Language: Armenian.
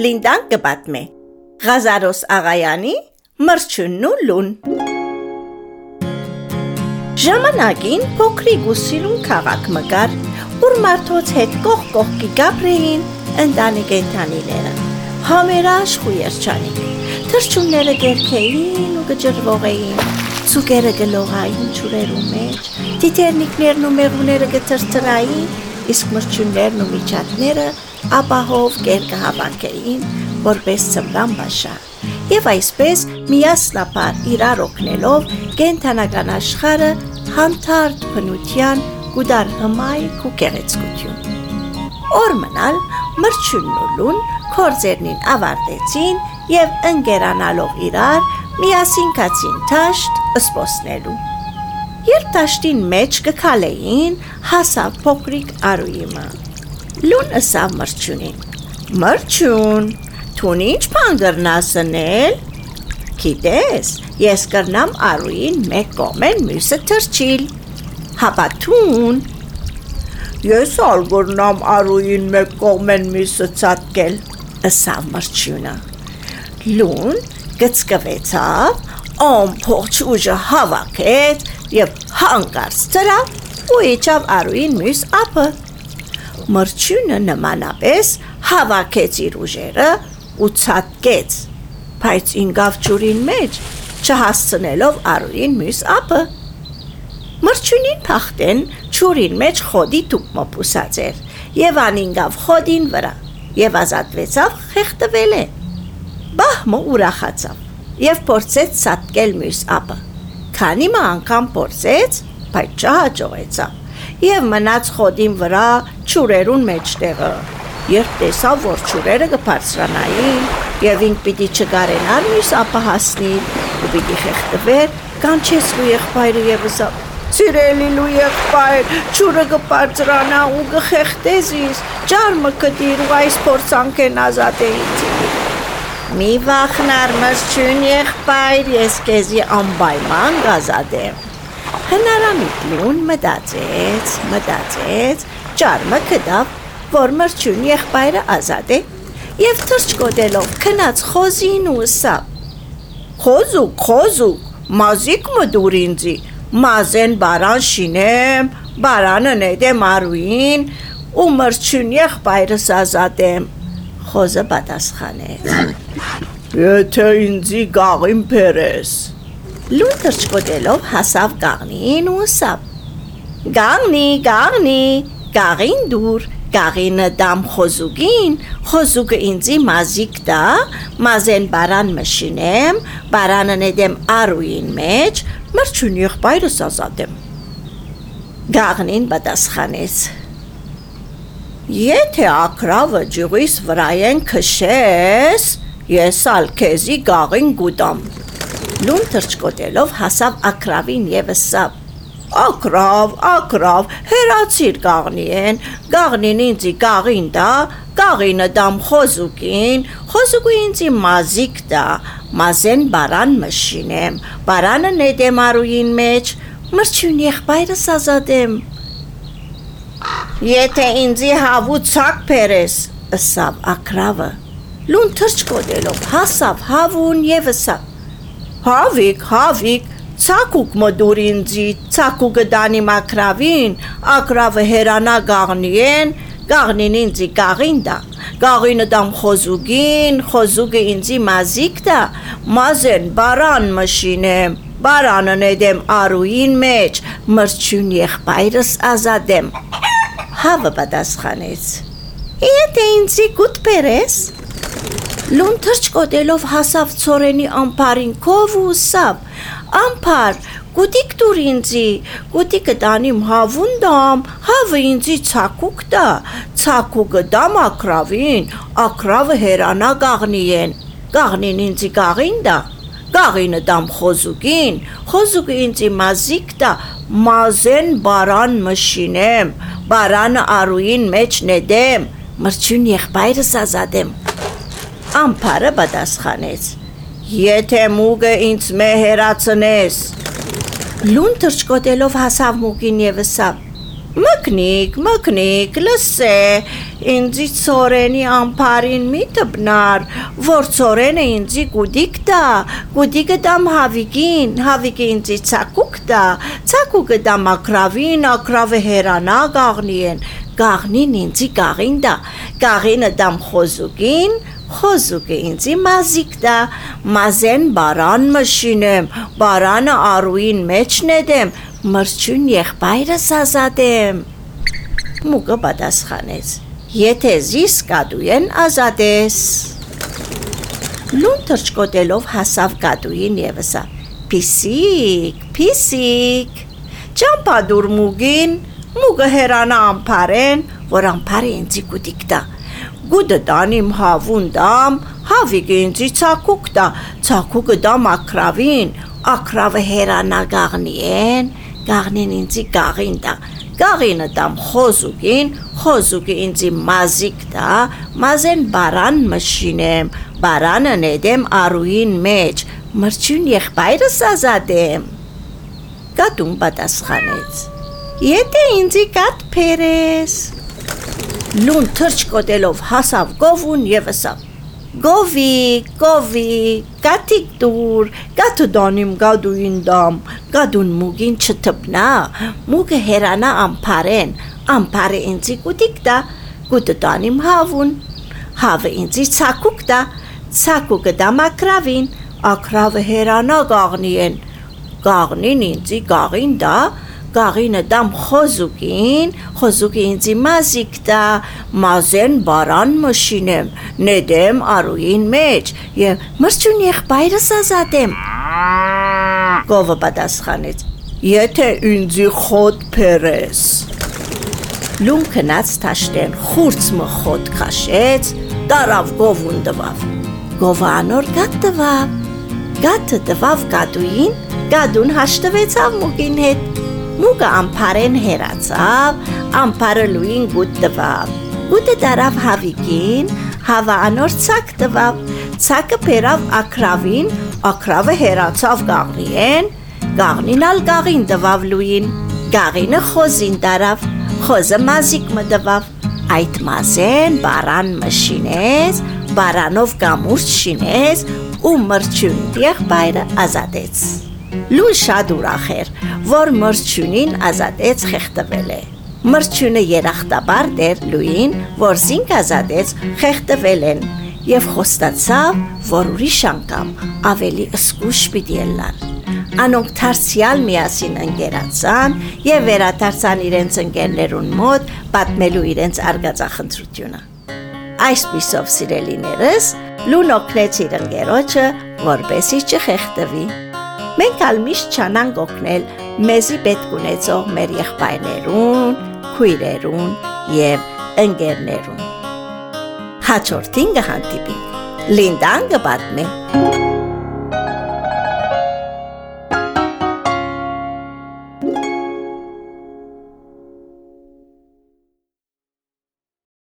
Լինդան կպատմե։ Ղազարոս աղայանի մրջունն ու լուն։ Ժամանակին փոքրիկ ու սիրուն քաղաք մգար, ուր մարդոց հետ կող կողքի գաբրեին ընտանիք ընտանիները։ Համերաշխ ու երջանիկ։ Թրջունները գերքեին ու գջրվող էին, ցուկերը գլողային ճուրերու մեջ, տիտերնիկներն ու մեղուները գտրտրային, իսկ մրջուններն ու միջատները ապահով կերկահավաքեին, որպես ծմրան բաշա։ Եվ այսպես միասնապար իրար օգնելով կենթանական աշխարը հանդարտ բնության գուդար հմայք ու կեղեցկություն։ Օր մնալ մրջունն ու լուն կորձերնին ավարտեցին եւ ընկերանալով իրար միասին կացին տաշտ ըսպոսնելու։ Երբ տաշտին մեջ կքալեին, հասավ փոքրիկ արույիմը։ Լուն ըսավ մրջունին։ Մրջուն, թուն ինչ բան գրնասնել։ Գիտես, ես կրնամ արույին մեկ կողմեն մյուսը թրջիլ։ Հապա թուն։ Ես ալ գրնամ արույին մեկ կողմեն մյուսը ցածկել, ըսավ մրջունը։ Լուն գծկվեցավ, ամփոփ ուժը հավաքեց եւ հանկարծ ծրավ ու իջավ արուին մյուս ափը։ Մրջյունը նմանապես հավաքեց իր ուժերը ու ցածկեց, բայց ինգավ ջուրին մեջ չհասցնելով արուին մյուս ափը։ Մրջյունին փախտեն ջուրին մեջ խոդի թուփ մոփուսած էր եւ անինգավ խոդին վրա եւ ազատվեցավ խեղդվել է։ Բահմը ուրախացավ եւ փորձեց սատկել մյուս ապը։ Քանի մա անգամ փորձեց, բայց չհաջողեցավ եւ մնաց խոդին վրա ճուրերուն մեջտեղը։ Երբ տեսավ, որ ճուրերը կբարձրանային եւ ինք պիտի չգարենար մյուս ապը հասնի ու պիտի խեղդվեր, կանչեց լու եղբայրը եւ ասավ. Սիրելի լու եղբայր, ճուրը կբարձրանա ու կխեղդես ինձ, ջարմը կդիր ու այս փորձանքեն ազատ է ինձ։ Մի վախնար մրջուն եղբայր, ես քեզի անպայման գազադեմ։ Հնարամիտ լուն մտածեց, մտածեց, ճարմը կդավ, որ մրջուն եղբայրը ազատ է, եւ թրջկոտելով քնած խոզին ու սա։ Խոզուկ, խոզուկ, մազիկ մդուր ինձի, մազեն բարան շինեմ, բարանը նետեմ արուին ու մրջուն եղբայրս ազատեմ խոզը պատասխանեց. Եթե ինձի գաղին փերես։ Լուն թրջկոտելով հասավ գաղնին ու ասավ. Գաղնի, գաղնի, գաղին դուր, գաղինը դամ խոզուգին, խոզուգը ինձի մազիկ դա, մազեն բարան մշինեմ, բարանը նեդեմ արուին մեջ, մրջուն եղբայրս ազատեմ։ Գաղնին պատասխանեց. Եթե ակրավը ջուրիս վրայեն քշես, ես ալ քեզի գաղին գուտամ։ Լուն թրջկոտելով հասավ ակրավին եւ ասավ. Ակրավ, ակրավ, հերացիր գաղնիեն, գաղնին ինձի գաղին դա, գաղինը դամ խոզուկին, խոզուկու ինձի մազիկ դա, մազեն բարան մշինեմ, բարանը նետեմ արուին մեջ, մրջուն եղբայրս ազատեմ, Եթե ինձի հավու ցակ փերես, ըսավ ակրավը։ Լուն թրջկոտելով հասավ հավուն եւ ըսավ. Հավիկ, հավիկ, ցակուկ մդուր ինձի, ցակուկը դանի մակրավին, ակրավը հերանա գաղնիեն, գաղնին ինձի գաղին դա, գաղինը դամ խոզուգին, խոզուգը ինձի մազիկ դա, մազեն բարան մշինեմ, բարանը նեդեմ արուին մեջ, մրջուն եղբայրս ազատեմ հավը պատասխանեց. Եթե ինձի գուտ բերես, լուն թրջկոտելով հասավ ծորենի ամպարին կով ու սավ, ամպար, գուտիկ դուր ինձի, գուտիկը դանիմ հավուն դամ, հավը ինձի ցակուկ դա, ցակուկը դամ ակրավին, ակրավը հերանա գաղնիեն, գաղնին ինձի գաղին դա, գաղինը դամ խոզուկին, խոզուկը ինձի մազիկ դա, մազեն բարան մշինեմ, բարանը արուին մեջ նեդեմ, մրջուն եղբայրս ազատեմ։ Ամփարը պատասխանեց. Եթե մուգը ինձ մե հերացնես։ Լուն թրջկոտելով հասավ մուգին եւ ասավ. Մկնիկ, մկնիկ, լսե, ինձի ծորենի ամպարին մի տբնար, որ ծորենը ինձի գուդիկ տա, գուդիկը դամ հավիկին, հավիկը ինձի ցակուկ տա, ցակուկը դամ ակրավին, ակրավը հերանա գաղնի են, գաղնին ինձի գաղին տա, գաղինը դամ խոզուկին, խոզուկը ինձի մազիկ տա, մազեն բարան մշինեմ, բարանը արուին մեջ նետեմ, մրջուն եղբայրս ազատեմ։ Մուկը պատասխանեց. Եթե զիս կադուեն ազատես։ Լուն թրջկոտելով հասավ կադուին եվսա։ Պիսիկ, պիսիկ։ Ճամպադուր մուգին, մուգը հերանա ամփարեն, որ ամփարը ինձի կուտիկ տա։ Գուդը տանիմ հավուն դամ, հավիգը ինձի ցակուկ տա, ցակուկը դամ ակրավին, ակրավը հերանա գաղնիեն, գաղնին ինձի գաղին տա, գաղինը տամ խոզուկին, խոզուկի ինձի մազիկ տա, մազեն բարան մշինեմ, բարանը նեդեմ արուին մեջ, մրջուն եղբայրս ազատեմ։ Կատուն պատասխանեց. Եթե ինձի կատ փերես։ Լուն թրճ կոտելով հասավ գովուն եւ ասավ. Գովի, գովի, կատիկ դուր, կաթը դանիմ գադուին դամ, գադուն մուգին չթպնա, մուգը հերանա ամպարեն, ամպարը ինձի կուտիկ դա, կուտը դանիմ հավուն, հավը ինձի ցակուկ դա, ցակուկը դա մակրավին, ակրավը հերանա գաղնի են, գաղնին ինձի գաղին դա, գաղինը դամ խոզուկին, խոզուկի ինձի մազիկ տա, մազեն բարան մշինեմ, նեդեմ արուին մեջ եւ մրջուն եղբայրս ազատեմ։ Գովը պատասխանեց. Եթե ինձի խոտ փերես։ Լուն կնած թաշտեն խուրցմը խոտ քաշեց, տարավ գովուն դվավ։ Գովը անոր գատ դվավ։ Գատը դվավ գադուին, գադուն հաշտվեցավ մուկին հետ Մուկը ամփարեն հերացավ, ամփարը լույին գուտ տվավ։ Գուտը դարավ հավիկին, հավա անոր ցակ տվավ, ցակը բերավ ակրավին, ակրավը հերացավ գաղնիեն, գաղնին ալ գաղին տվավ լույին, գաղինը խոզին դարավ, խոզը մազիկ մտվավ, այդ մազեն բարան մշինեց, բարանով կամուրջ շինեց ու մրջուն եղբայրը ազատեց։ Լուն շատ ուրախ էր, որ մրջունին ազատեց խեղտվել է։ Մրջունը երախտաբար դեր լույին, որ զինք ազատեց խեղտվել են եւ խոստացավ, որ ուրիշ անգամ ավելի ըսկուշ պիտի ելնան։ Անոնք թարցիալ միասին ընկերացան եւ վերադարձան իրենց ընկերներուն մոտ պատմելու իրենց արգածախնդրությունը։ Այսպիսով սիրելիներս լուն օգնեց իր ընկերոջը, որպեսի չխեղտվի։ Մենք ալ միշտ չանանք օգնել մեզի պետք ունեցող մեր եղբայրներուն, քույրերուն եւ ընկերներուն։ Հաջորդին կհանդիպինք։ Լինդան կպատմի։